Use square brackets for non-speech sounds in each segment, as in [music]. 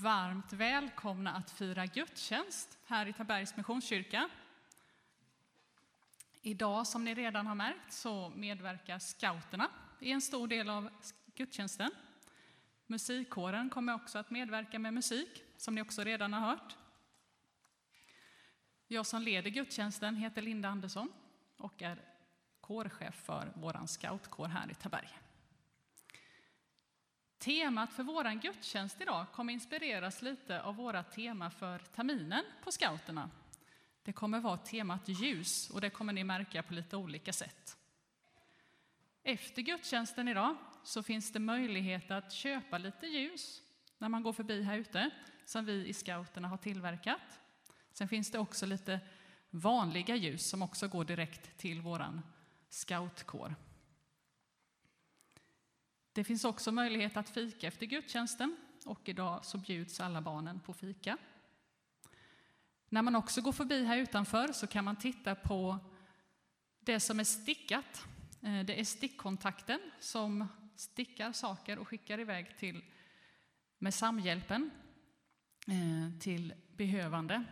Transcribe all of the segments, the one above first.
varmt välkomna att fira gudstjänst här i Tabergs Missionskyrka. Idag, som ni redan har märkt, så medverkar scouterna i en stor del av gudstjänsten. Musikkåren kommer också att medverka med musik, som ni också redan har hört. Jag som leder gudstjänsten heter Linda Andersson och är kårchef för vår scoutkår här i Taberg. Temat för vår gudstjänst idag kommer inspireras lite av våra tema för terminen på scouterna. Det kommer vara temat ljus och det kommer ni märka på lite olika sätt. Efter gudstjänsten idag så finns det möjlighet att köpa lite ljus när man går förbi här ute som vi i scouterna har tillverkat. Sen finns det också lite vanliga ljus som också går direkt till våran scoutkår. Det finns också möjlighet att fika efter gudstjänsten och idag så bjuds alla barnen på fika. När man också går förbi här utanför så kan man titta på det som är stickat. Eh, det är stickkontakten som stickar saker och skickar iväg till med Samhjälpen eh, till behövande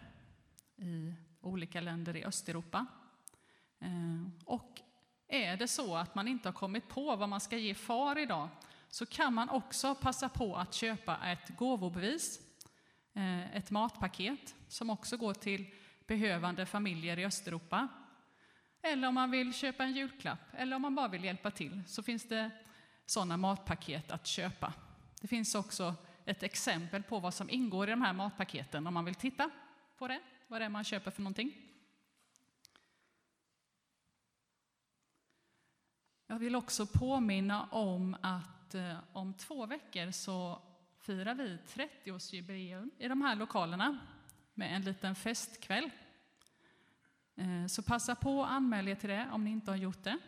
i olika länder i Östeuropa. Eh, och är det så att man inte har kommit på vad man ska ge far idag så kan man också passa på att köpa ett gåvobevis, eh, ett matpaket som också går till behövande familjer i Östeuropa. Eller om man vill köpa en julklapp eller om man bara vill hjälpa till så finns det sådana matpaket att köpa. Det finns också ett exempel på vad som ingår i de här matpaketen om man vill titta på det, vad det är man köper för någonting. Jag vill också påminna om att eh, om två veckor så firar vi 30-årsjubileum i de här lokalerna med en liten festkväll. Eh, så passa på att anmäla er till det om ni inte har gjort det.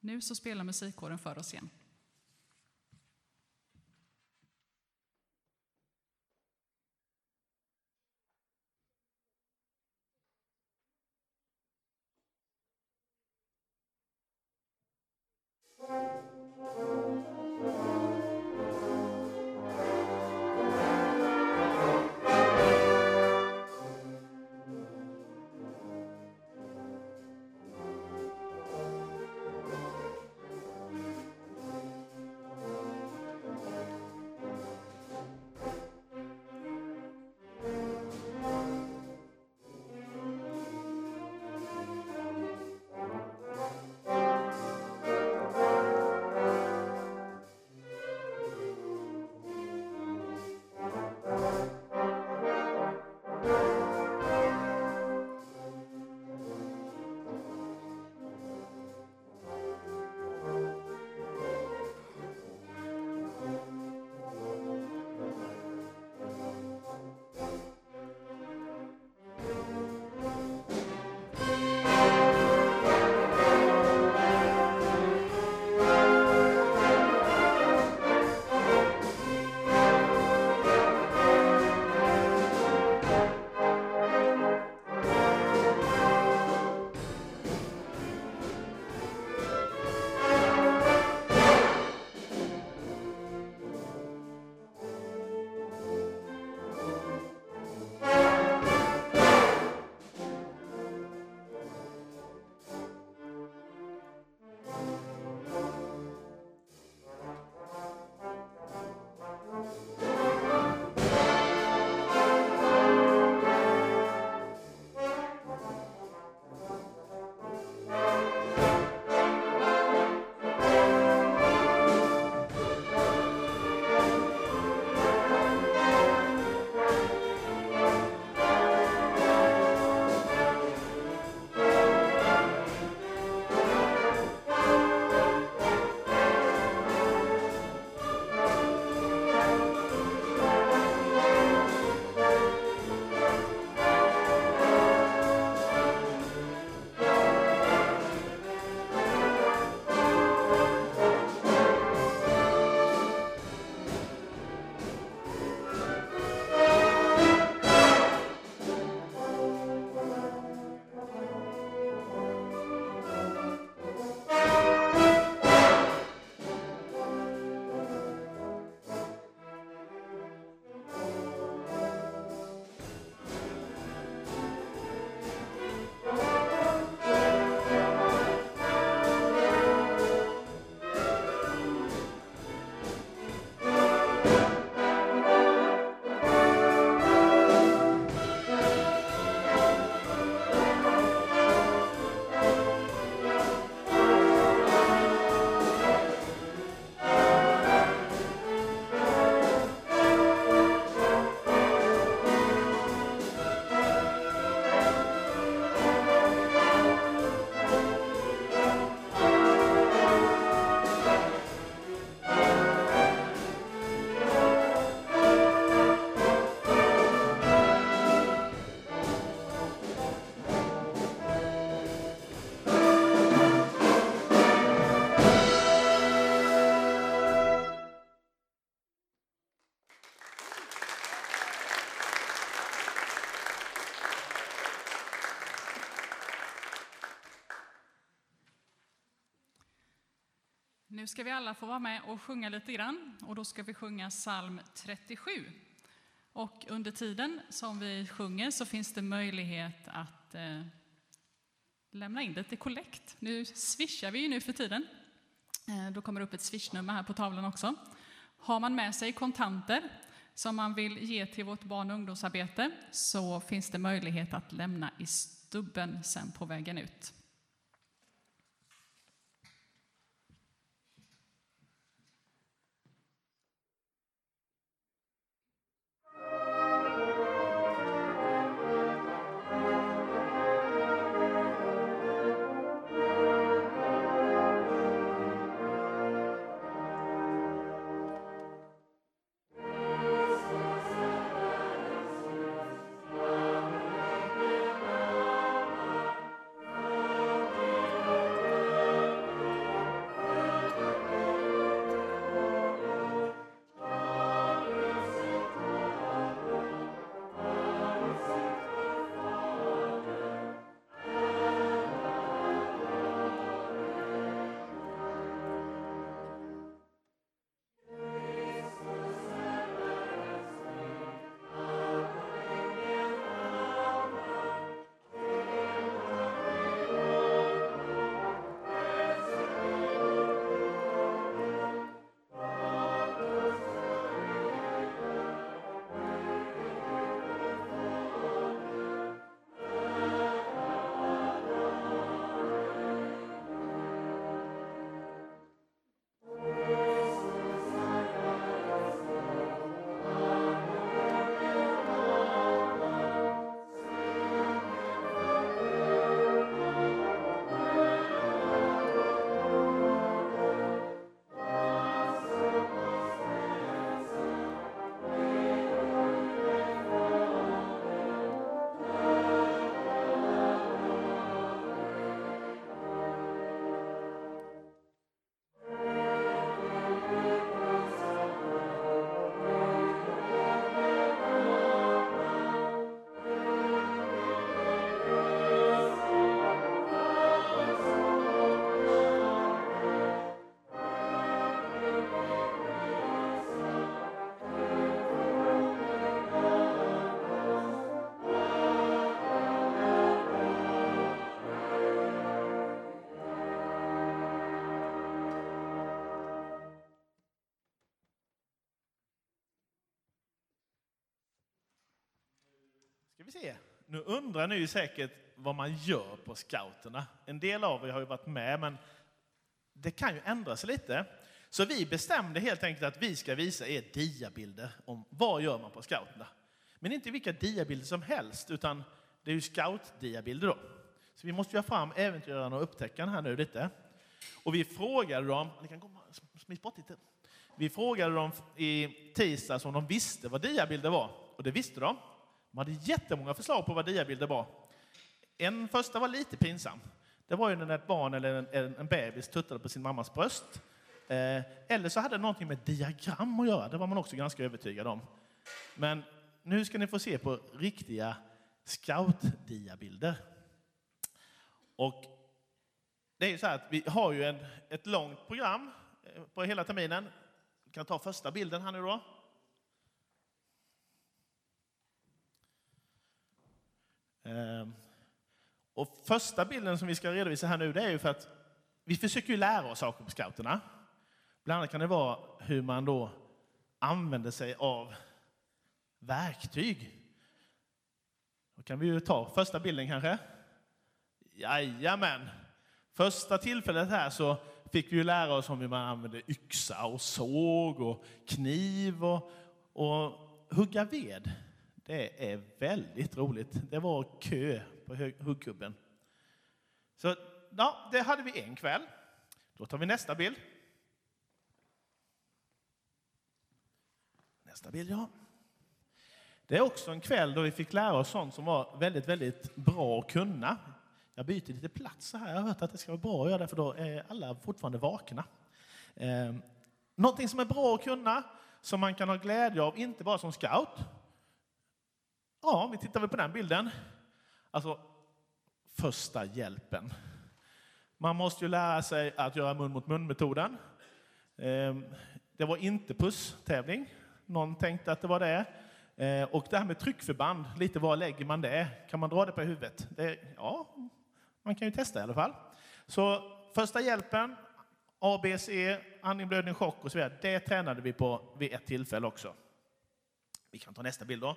Nu så spelar musikkåren för oss igen. Nu ska vi alla få vara med och sjunga lite grann och då ska vi sjunga psalm 37. Och under tiden som vi sjunger så finns det möjlighet att eh, lämna in lite kollekt. Nu swishar vi ju nu för tiden. Eh, då kommer det upp ett swishnummer här på tavlan också. Har man med sig kontanter som man vill ge till vårt barn och ungdomsarbete så finns det möjlighet att lämna i stubben sen på vägen ut. Se. Nu undrar ni ju säkert vad man gör på scouterna. En del av er har ju varit med, men det kan ju ändra sig lite. Så vi bestämde helt enkelt att vi ska visa er diabilder om vad gör man på scouterna. Men inte vilka diabilder som helst, utan det är ju scoutdiabilder då. Så vi måste ju ha fram äventyrarna och upptäckaren här nu lite. Och vi frågade dem, ni kan komma, smitt bort lite. Vi frågade dem i tisdags om de visste vad diabilder var, och det visste de. De hade jättemånga förslag på vad diabilder var. En första var lite pinsam. Det var ju när ett barn eller en, en, en bebis tuttade på sin mammas bröst. Eh, eller så hade det någonting med diagram att göra. Det var man också ganska övertygad om. Men nu ska ni få se på riktiga scoutdiabilder. Och det är ju så här att vi har ju en, ett långt program eh, på hela terminen. Vi kan ta första bilden här nu då. Ehm, och första bilden som vi ska redovisa här nu, det är ju för att vi försöker ju lära oss saker på scouterna. Bland annat kan det vara hur man då använder sig av verktyg. Då kan vi ju ta första bilden kanske. Jajamän! Första tillfället här så fick vi ju lära oss om hur man använder yxa och såg och kniv och, och hugga ved. Det är väldigt roligt. Det var kö på huggkubben. Så ja, det hade vi en kväll. Då tar vi nästa bild. Nästa bild, ja. Det är också en kväll då vi fick lära oss sånt som var väldigt, väldigt bra att kunna. Jag byter lite plats så här. Jag har hört att det ska vara bra att göra det, för då är alla fortfarande vakna. Eh, någonting som är bra att kunna, som man kan ha glädje av, inte bara som scout, Ja, vi tittar väl på den bilden. Alltså, första hjälpen. Man måste ju lära sig att göra mun mot mun-metoden. Ehm, det var inte pusstävling. Någon tänkte att det var det. Ehm, och det här med tryckförband, lite var lägger man det? Kan man dra det på huvudet? Det, ja, man kan ju testa i alla fall. Så första hjälpen, ABC, andning, chock och så vidare, det tränade vi på vid ett tillfälle också. Vi kan ta nästa bild då.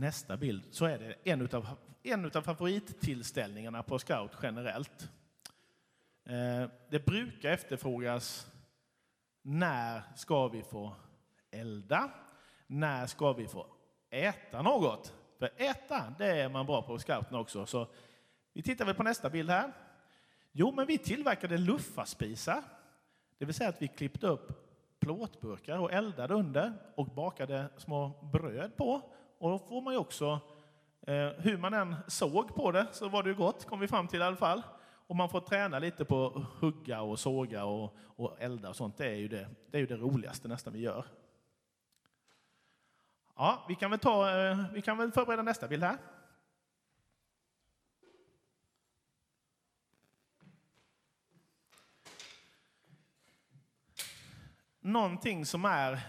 Nästa bild så är det en utav, en utav favorittillställningarna på scout generellt. Eh, det brukar efterfrågas när ska vi få elda? När ska vi få äta något? För äta, det är man bra på scouterna också. Så vi tittar väl på nästa bild här. Jo, men vi tillverkade luffarspisar. Det vill säga att vi klippte upp plåtburkar och eldade under och bakade små bröd på och då får man ju också, eh, hur man än såg på det, så var det ju gott, kom vi fram till i alla fall. Och man får träna lite på att hugga och såga och, och elda och sånt. Det är, ju det, det är ju det roligaste nästan vi gör. Ja, vi kan väl, ta, eh, vi kan väl förbereda nästa bild här. Någonting som är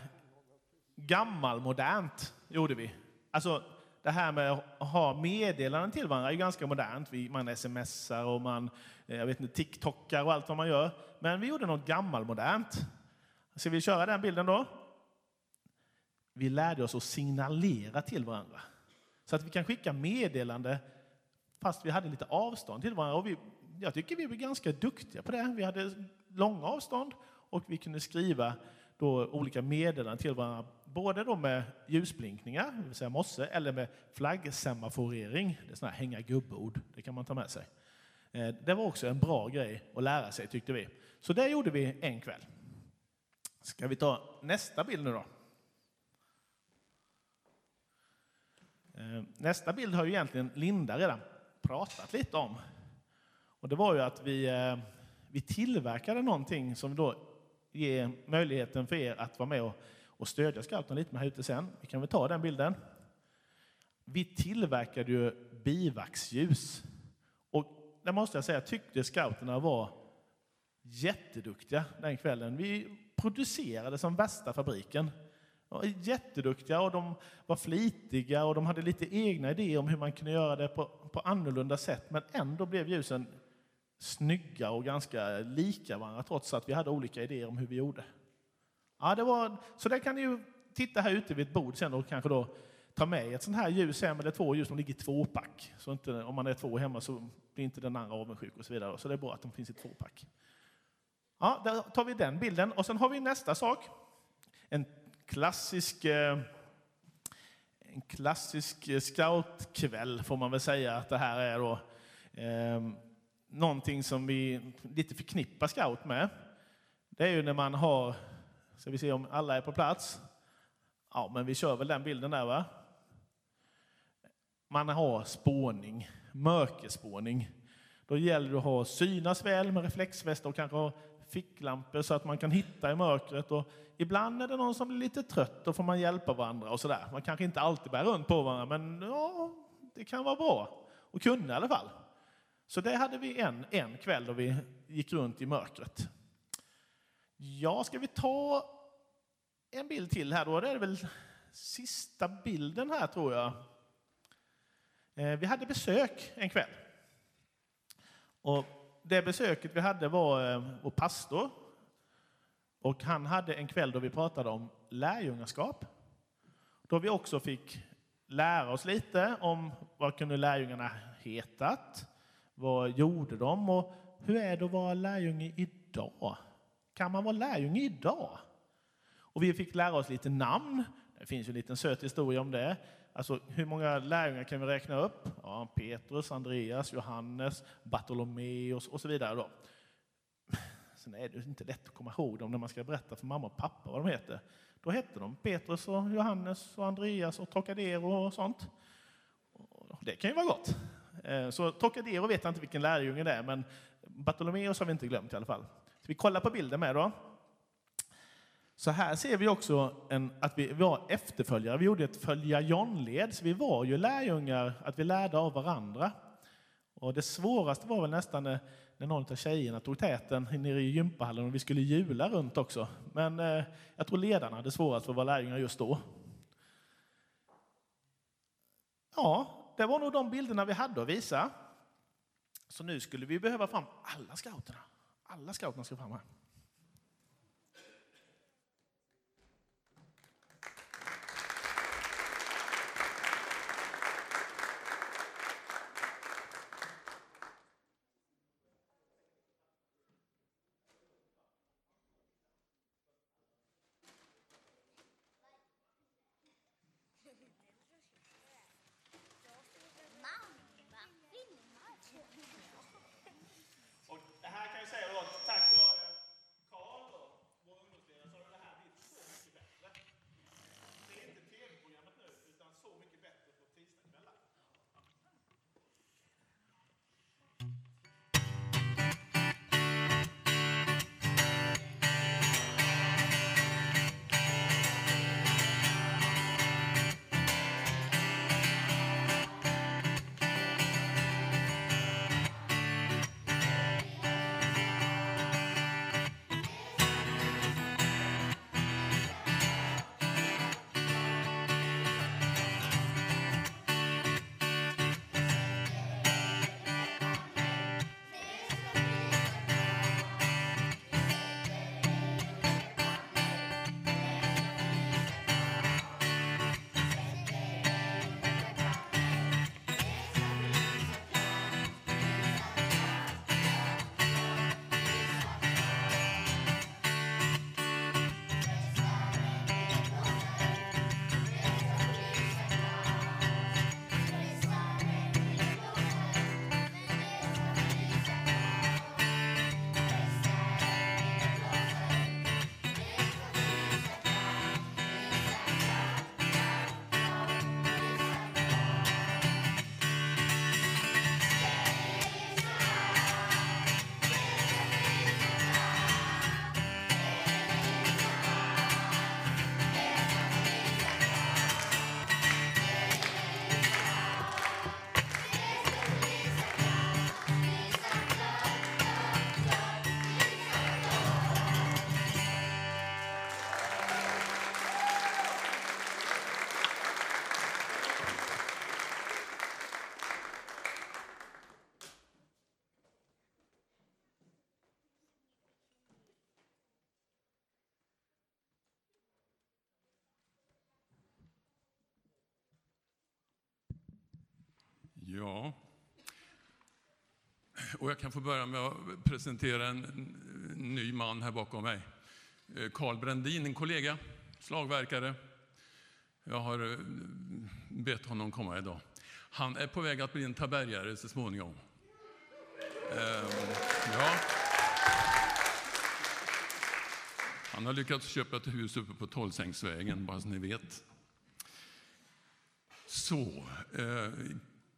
gammalmodernt gjorde vi. Alltså, det här med att ha meddelanden till varandra är ganska modernt. Man smsar och man eh, jag vet inte, TikTokar och allt vad man gör. Men vi gjorde något gammalmodernt. Ska vi köra den bilden då? Vi lärde oss att signalera till varandra. Så att vi kan skicka meddelande fast vi hade lite avstånd till varandra. Och vi, jag tycker vi var ganska duktiga på det. Vi hade långa avstånd och vi kunde skriva då olika meddelanden till varandra, både då med ljusblinkningar, det vill säga mosse, eller med flaggsemaforering, det är sådana här hänga gubbord, det kan man ta med sig. Eh, det var också en bra grej att lära sig tyckte vi. Så det gjorde vi en kväll. Ska vi ta nästa bild nu då? Eh, nästa bild har ju egentligen Linda redan pratat lite om. Och det var ju att vi, eh, vi tillverkade någonting som då ger möjligheten för er att vara med och, och stödja scouterna lite med här ute sen. Vi kan väl ta den bilden. Vi tillverkade ju bivaxljus. Och det måste jag säga, tyckte scouterna var jätteduktiga den kvällen. Vi producerade som värsta fabriken. De var jätteduktiga och de var flitiga och de hade lite egna idéer om hur man kunde göra det på, på annorlunda sätt. Men ändå blev ljusen snygga och ganska lika varandra trots att vi hade olika idéer om hur vi gjorde. Ja, det var, så där kan ni ju titta här ute vid ett bord sen och kanske då ta med ett sånt här ljus hem eller två ljus som ligger i tvåpack. Så inte, om man är två hemma så blir inte den andra avundsjuk och så vidare. Så det är bra att de finns i tvåpack. Ja, där tar vi den bilden och sen har vi nästa sak. En klassisk eh, en klassisk eh, scoutkväll får man väl säga att det här är då. Eh, någonting som vi lite förknippar scout med. Det är ju när man har, ska vi se om alla är på plats? Ja, men vi kör väl den bilden där va? Man har spåning, mörkerspåning. Då gäller det att ha synas väl med reflexväst och kanske ha ficklampor så att man kan hitta i mörkret. Och ibland är det någon som blir lite trött, då får man hjälpa varandra och sådär. Man kanske inte alltid bär runt på varandra, men ja, det kan vara bra att kunna i alla fall. Så det hade vi en, en kväll då vi gick runt i mörkret. Ja, ska vi ta en bild till här då? Det är väl sista bilden här tror jag. Eh, vi hade besök en kväll. Och det besöket vi hade var eh, vår pastor. Och han hade en kväll då vi pratade om lärjungaskap. Då vi också fick lära oss lite om vad kunde lärjungarna hetat? Vad gjorde de? Och hur är det att vara lärjunge idag? Kan man vara lärjunge idag? Och vi fick lära oss lite namn. Det finns ju en liten söt historia om det. Alltså, hur många lärjungar kan vi räkna upp? Ja, Petrus, Andreas, Johannes, Bartolomeus och så vidare. Då. [laughs] Sen är det inte lätt att komma ihåg dem när man ska berätta för mamma och pappa vad de heter. Då hette de Petrus, och Johannes, och Andreas och Trocadero och sånt. Det kan ju vara gott. Eh, så Trocadero vet jag inte vilken lärjunge det är, men Bartolomeus har vi inte glömt i alla fall. Vi kollar på bilden med då. Så här ser vi också en, att vi var efterföljare. Vi gjorde ett följa John-led, så vi var ju lärjungar, att vi lärde av varandra. Och det svåraste var väl nästan när, när någon av tjejerna tog täten nere i gympahallen och vi skulle jula runt också. Men eh, jag tror ledarna hade svårast för att vara lärjungar just då. Ja, det var nog de bilderna vi hade att visa. Så nu skulle vi behöva fram alla scouterna. Alla scouterna ska fram här. Ja. Och jag kan få börja med att presentera en ny man här bakom mig. Eh, Karl Brändin, en kollega, slagverkare. Jag har eh, bett honom komma idag. Han är på väg att bli en tabergare så småningom. Ehm, ja. Han har lyckats köpa ett hus uppe på Tolvsängsvägen, bara så ni vet. Så, eh,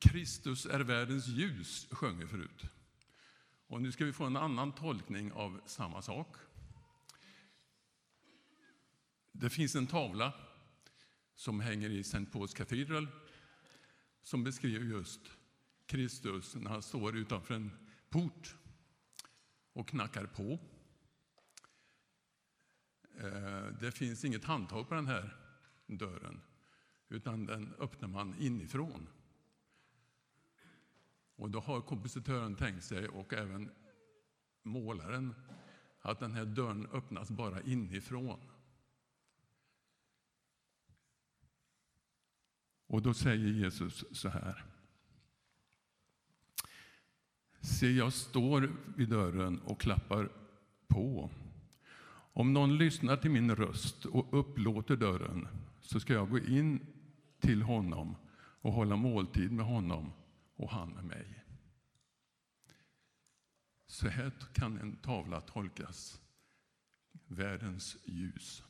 Kristus är världens ljus, sjöng vi förut. Och nu ska vi få en annan tolkning av samma sak. Det finns en tavla som hänger i St. Paul's Cathedral som beskriver just Kristus när han står utanför en port och knackar på. Eh, det finns inget handtag på den här dörren, utan den öppnar man inifrån. Och då har kompositören tänkt sig, och även målaren, att den här dörren öppnas bara inifrån. Och då säger Jesus så här. Se, jag står vid dörren och klappar på. Om någon lyssnar till min röst och upplåter dörren så ska jag gå in till honom och hålla måltid med honom och han med mig. Så här kan en tavla tolkas. Världens ljus.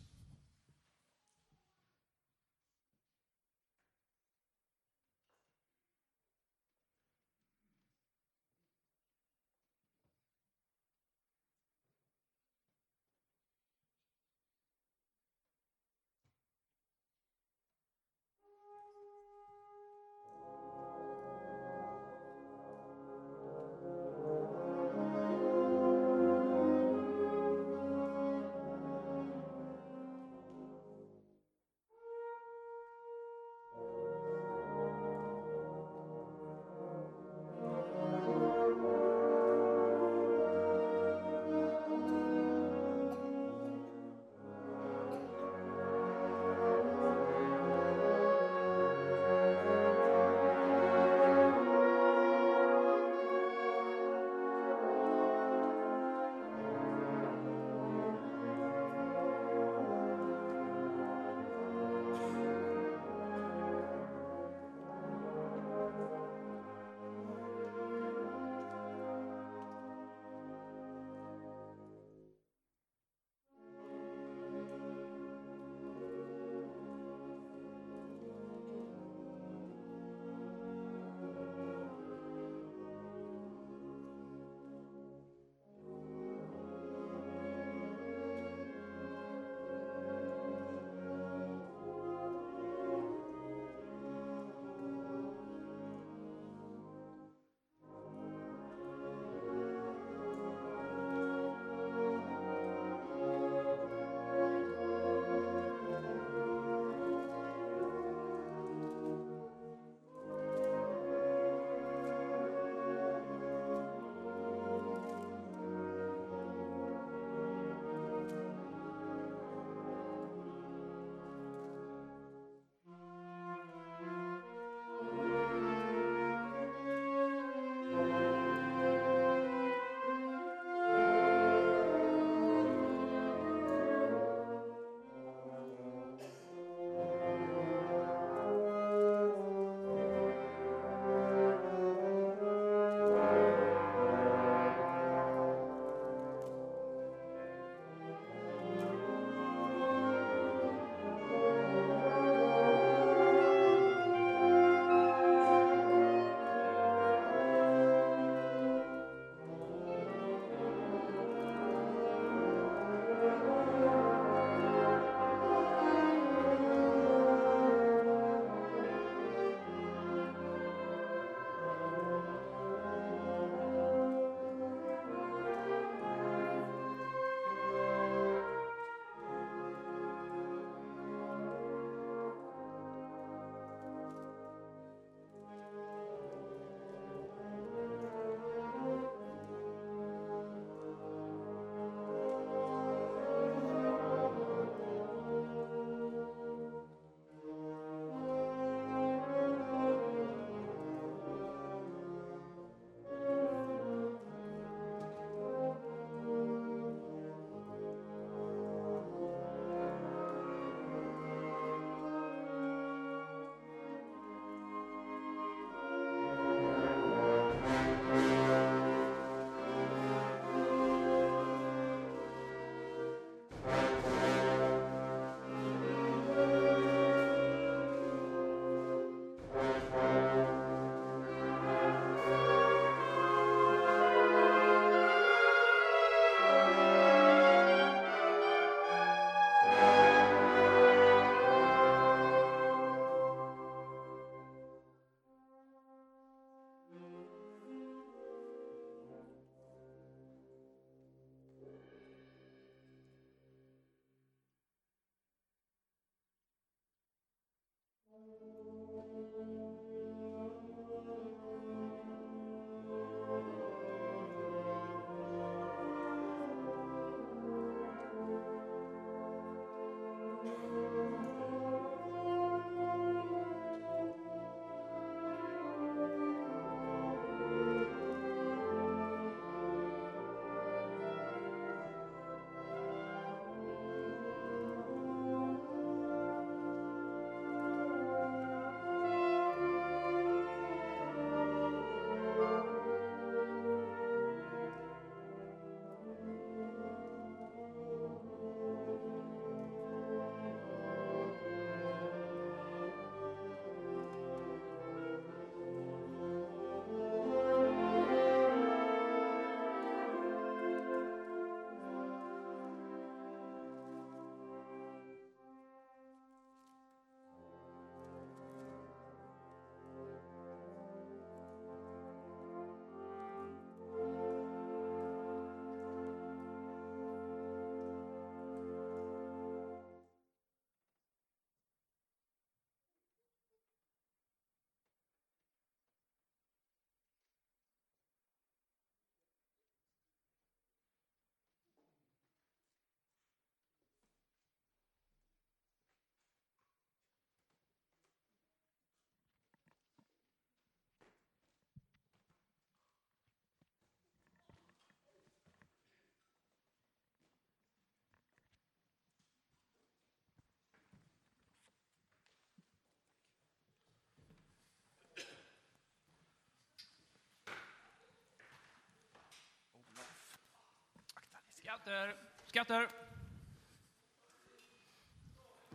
Scouter! Scouter!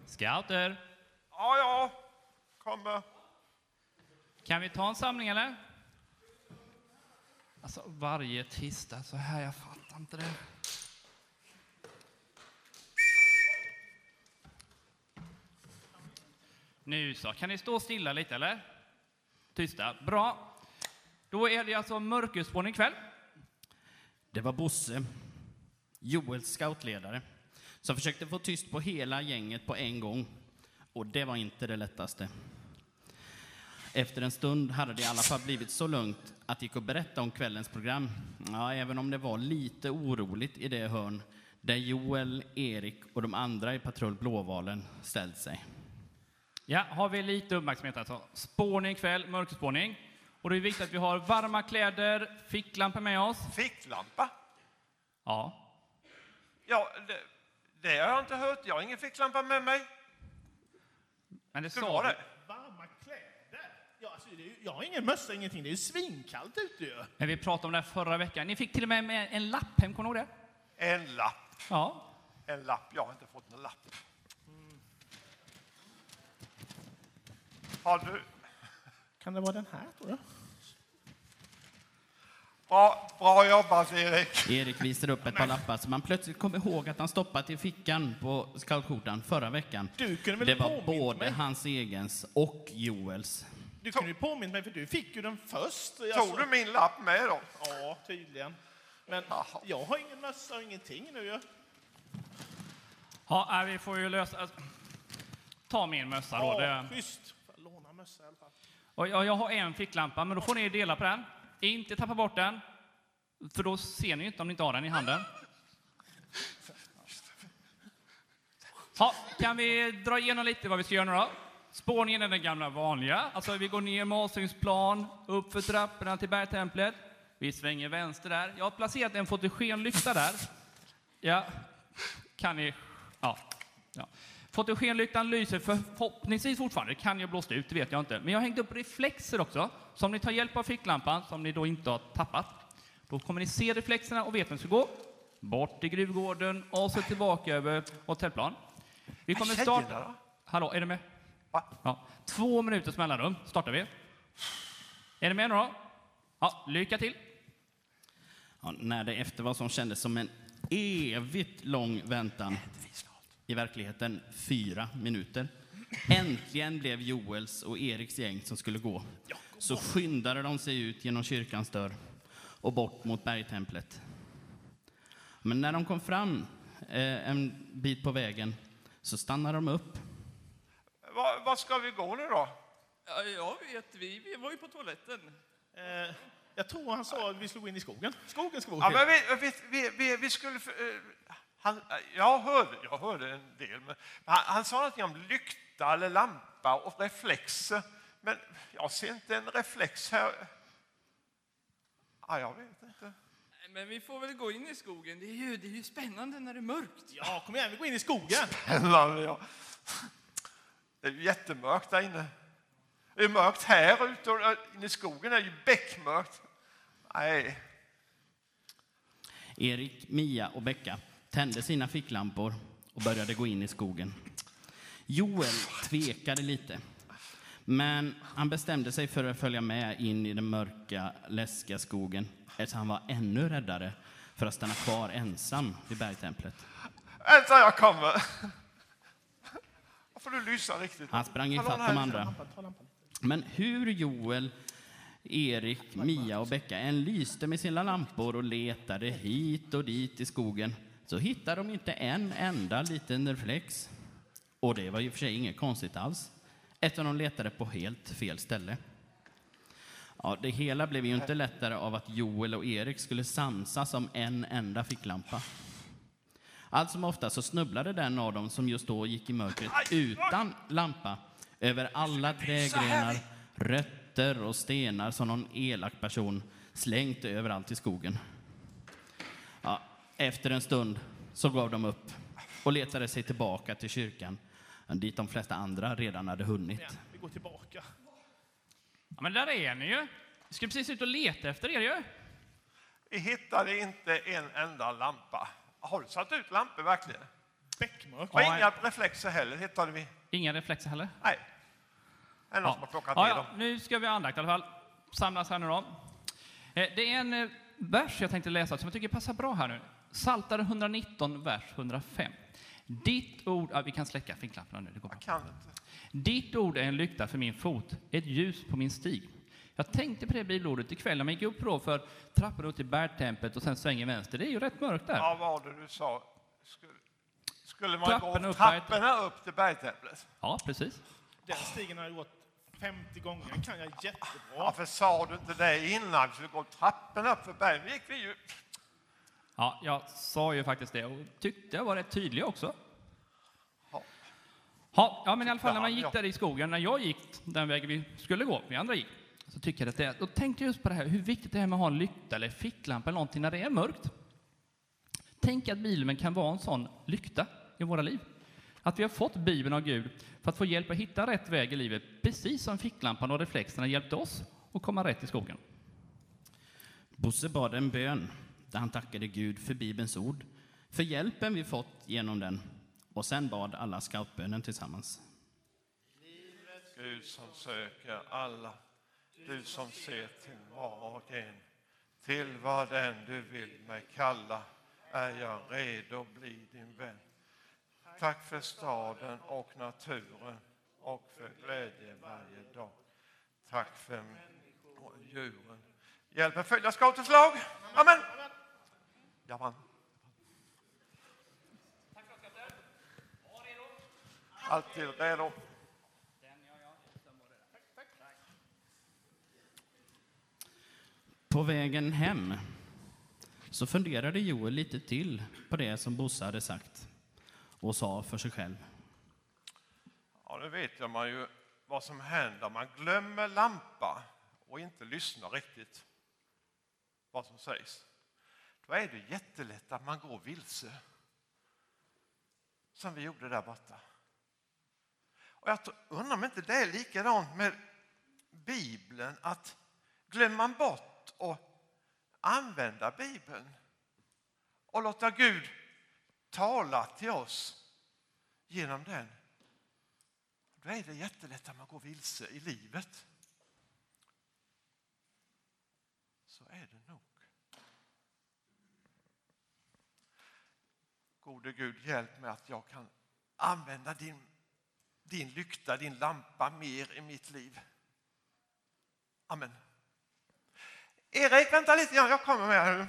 Scouter! Ja, ja. Kommer. Kan vi ta en samling eller? Alltså varje tisdag så här, jag fattar inte det. Nu så, kan ni stå stilla lite eller? Tysta, bra. Då är det alltså mörkerspårning ikväll. Det var Bosse, Joels scoutledare, som försökte få tyst på hela gänget på en gång. Och det var inte det lättaste. Efter en stund hade det i alla fall blivit så lugnt att det gick att berätta om kvällens program. Ja, även om det var lite oroligt i det hörn där Joel, Erik och de andra i patrull Blåvalen ställt sig. Ja, har vi lite uppmärksamhet alltså. Spårning ikväll, mörkerspårning. Och det är viktigt att vi har varma kläder, ficklampor med oss. Ficklampa? Ja. Ja, det, det har jag inte hört. Jag har ingen ficklampa med mig. Men det Hur sa var det? Varma kläder? Ja, alltså, det är ju, jag har ingen mössa, ingenting. Det är ju svinkallt ute ju. Men vi pratade om det här förra veckan. Ni fick till och med med en lapp hem, kommer ni ihåg det? En lapp. Ja. En lapp. Jag har inte fått någon lapp. Har du? Kan det vara den här, tror du? Bra, bra jobbat, Erik. Erik visade upp ett par lappar som han plötsligt kom ihåg att han stoppat i fickan på scoutskjortan förra veckan. Du kunde väl Det var både mig? hans egens och Joels. Du kunde ju påmint mig, för du fick ju den först. Tog du min lapp med då? Ja, tydligen. Men Jaha. jag har ingen mössa och ingenting nu ju. Ja, vi får ju lösa... alltså, Ta min mössa då. Ja, Det... schysst. Låna mössa i alla fall? Och jag, jag har en ficklampa, men då får ni dela på den. Inte tappa bort den, för då ser ni inte om ni inte har den i handen. Ha, kan vi dra igenom lite vad vi ska göra nu då? Spårningen är den gamla vanliga. Alltså vi går ner Masingsplan, upp för trapporna till bergtemplet. Vi svänger vänster där. Jag har placerat en fotogenlykta där. Ja, kan ni... Ja. ja. Fotogenlyktan lyser förhoppningsvis fortfarande. Det kan ju ha blåst ut, det vet jag inte. Men jag har hängt upp reflexer också. Så om ni tar hjälp av ficklampan, som ni då inte har tappat, då kommer ni se reflexerna och vet vem som ska gå. Bort till gruvgården och så tillbaka över hotellplan. Vi kommer starta... Hallå, är du med? Ja. Två minuters mellanrum startar vi. Är ni med nu då? Ja, lycka till. Ja, när det efter vad som kändes som en evigt lång väntan, i verkligheten fyra minuter, äntligen blev Joels och Eriks gäng som skulle gå, så skyndade de sig ut genom kyrkans dörr och bort mot bergtemplet. Men när de kom fram eh, en bit på vägen så stannade de upp. Var ska vi gå nu då? Ja, jag vet, vi, vi var ju på toaletten. Eh, jag tror han sa att vi gå in i skogen. Skogen ska vi gå Ja, men vi, vi, vi, vi, vi skulle... för- eh, Han, jag, hörde, jag hörde en del, men han, han sa någonting om lykta eller lampa och reflexer. Men jag ser inte en reflex här. Ja, jag vet inte. Men vi får väl gå in i skogen. Det är ju, det är ju spännande när det är mörkt. Ja, kom igen, vi går in i skogen. Eller, ja. [laughs] Det är ju jättemörkt där inne. Det är mörkt här ute och där inne i skogen är det ju beckmörkt. Nej, Erik, Mia och Becka tände sina ficklampor och började gå in i skogen. Joel tvekade lite, men han bestämde sig för att följa med in i den mörka, läskiga skogen eftersom han var ännu räddare för att stanna kvar ensam vid bergtemplet. vänta jag kommer. får du lyssna riktigt. Han sprang ifatt de andra. Men hur Joel, Erik, Mia och Becka än lyste med sina lampor och letade hit och dit i skogen så hittade de inte en enda liten reflex. Och det var i och för sig inget konstigt alls, eftersom de letade på helt fel ställe. Ja, det hela blev ju inte lättare av att Joel och Erik skulle samsas om en enda ficklampa. Allt som ofta så snubblade den av dem som just då gick i mörkret utan lampa över alla trädgrenar, rötter och stenar som någon elak person slängt överallt i skogen. Ja, efter en stund så gav de upp och letade sig tillbaka till kyrkan dit de flesta andra redan hade hunnit. Ja, vi går tillbaka. Ja, men där är ni ju. Vi skulle precis ut och leta efter er ju. Vi hittade inte en enda lampa. Har du satt ut lampor verkligen? Beckmörk. Och Ja, inga reflexer heller, hittade vi. Inga reflexer heller? Nej. Är någon som har plockat ja, ner ja, dem? nu ska vi ha andakt i alla fall. Samlas här nu då. Eh, Det är en eh, vers jag tänkte läsa som jag tycker passar bra här nu. Psaltare 119, vers 105. Ditt ord... Ja, vi kan släcka finklamporna nu, det går bra. Kan inte. Ditt ord är en lykta för min fot, ett ljus på min stig. Jag tänkte på det bibelordet ikväll när man gick upp då för trapporna upp till bergtemplet och sen svänger vänster. Det är ju rätt mörkt där. Ja, vad var det du sa? Skulle, skulle man Trapporna gå upp trapporna upp till bergtemplet? Ja, precis. Den stigen har jag gjort 50 gånger. Den kan jag jättebra. Varför sa du inte det innan? Vi skulle gå trapporna upp för berget. Gick vi ju... Ja, jag sa ju faktiskt det och tyckte jag var rätt tydlig också. Ja. Ja, men i alla fall när man gick där i skogen, när jag gick den vägen vi skulle gå, vi andra gick, så tycker jag att det, då tänkte jag just på det här, hur viktigt det är med att ha en lykta eller ficklampa eller någonting när det är mörkt. Tänk att Bibeln kan vara en sån lykta i våra liv. Att vi har fått Bibeln av Gud för att få hjälp att hitta rätt väg i livet, precis som ficklampan och reflexerna hjälpte oss att komma rätt i skogen. Bosse bad en bön där han tackade Gud för Bibelns ord, för hjälpen vi fått genom den och sen bad alla scoutbönen tillsammans. Gud som söker alla, du som ser till var och en. Till vad den du vill mig kalla är jag redo att bli din vän. Tack för staden och naturen och för glädje varje dag. Tack för människor och djuren. Hjälp mig följa scoutens lag. Amen. Jag vann. Alltid redo. På vägen hem så funderade Joel lite till på det som Bosse hade sagt och sa för sig själv. Ja, nu vet jag man ju vad som händer. Man glömmer lampa och inte lyssnar riktigt vad som sägs. Då är det jättelätt att man går vilse. Som vi gjorde där borta. Och jag undrar om inte det är likadant med Bibeln. Att glömmer man bort att använda Bibeln och låta Gud tala till oss genom den då är det jättelätt att man går vilse i livet. Så är det nog. Gode Gud, hjälp mig att jag kan använda din, din lykta, din lampa mer i mitt liv. Amen. Erik, vänta lite grann, jag kommer med här nu.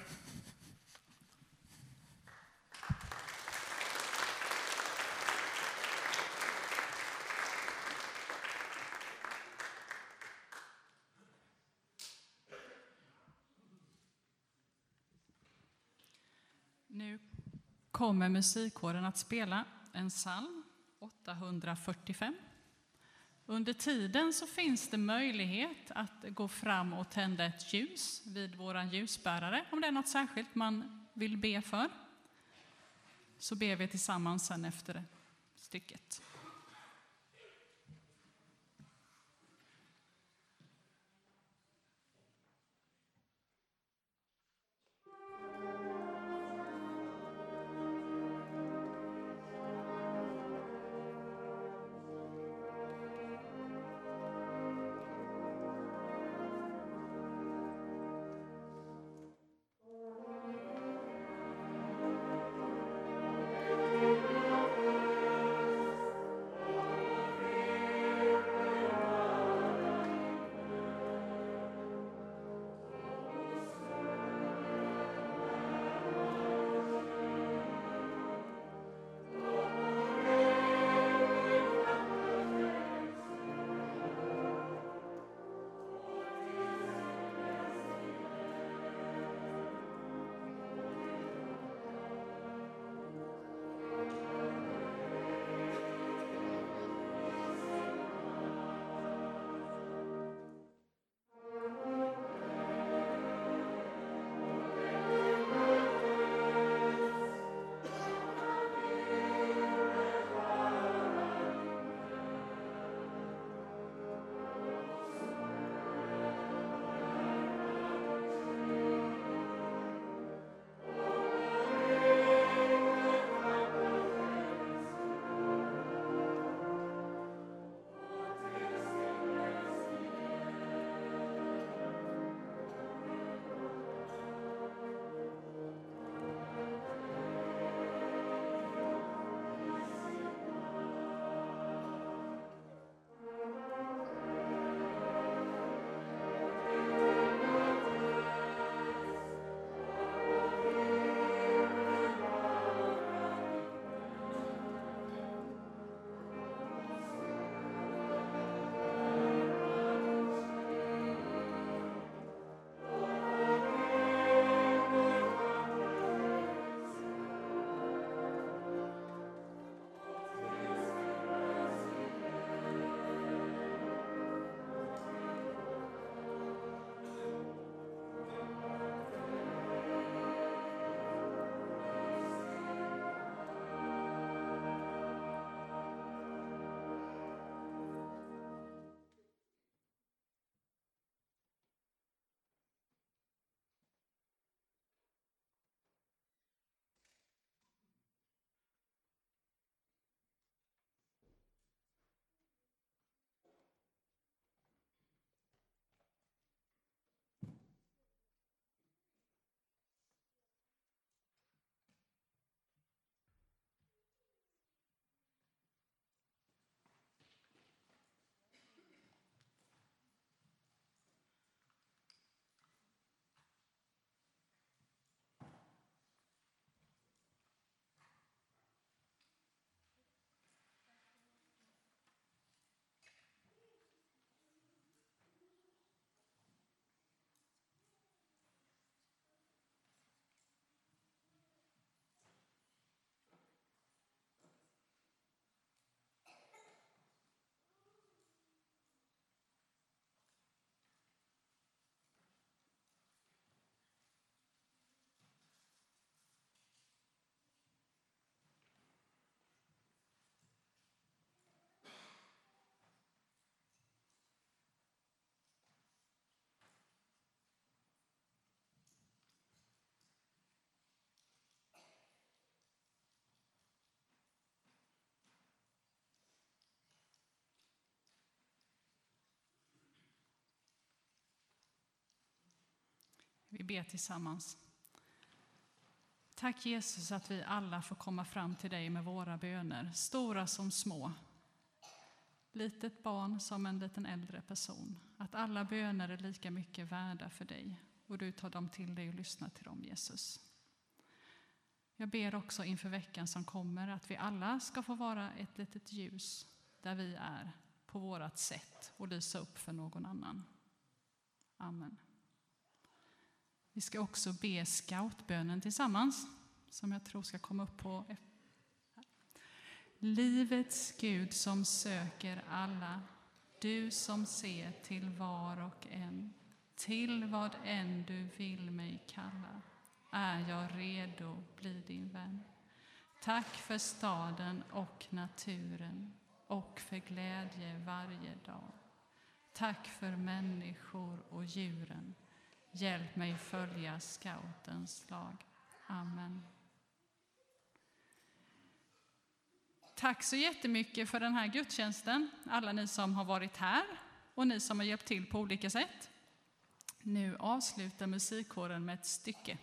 Kommer musikkåren att spela en psalm 845. Under tiden så finns det möjlighet att gå fram och tända ett ljus vid vår ljusbärare om det är något särskilt man vill be för. Så ber vi tillsammans sen efter stycket. Ber tillsammans. Tack Jesus att vi alla får komma fram till dig med våra böner, stora som små. Litet barn som en liten äldre person. Att alla böner är lika mycket värda för dig och du tar dem till dig och lyssnar till dem Jesus. Jag ber också inför veckan som kommer att vi alla ska få vara ett litet ljus där vi är på vårt sätt och lysa upp för någon annan. Amen. Vi ska också be scoutbönen tillsammans, som jag tror ska komma upp på. Livets Gud som söker alla, du som ser till var och en, till vad än du vill mig kalla, är jag redo bli din vän. Tack för staden och naturen och för glädje varje dag. Tack för människor och djuren. Hjälp mig följa scoutens lag. Amen. Tack så jättemycket för den här gudstjänsten, alla ni som har varit här och ni som har hjälpt till på olika sätt. Nu avslutar musikkåren med ett stycke.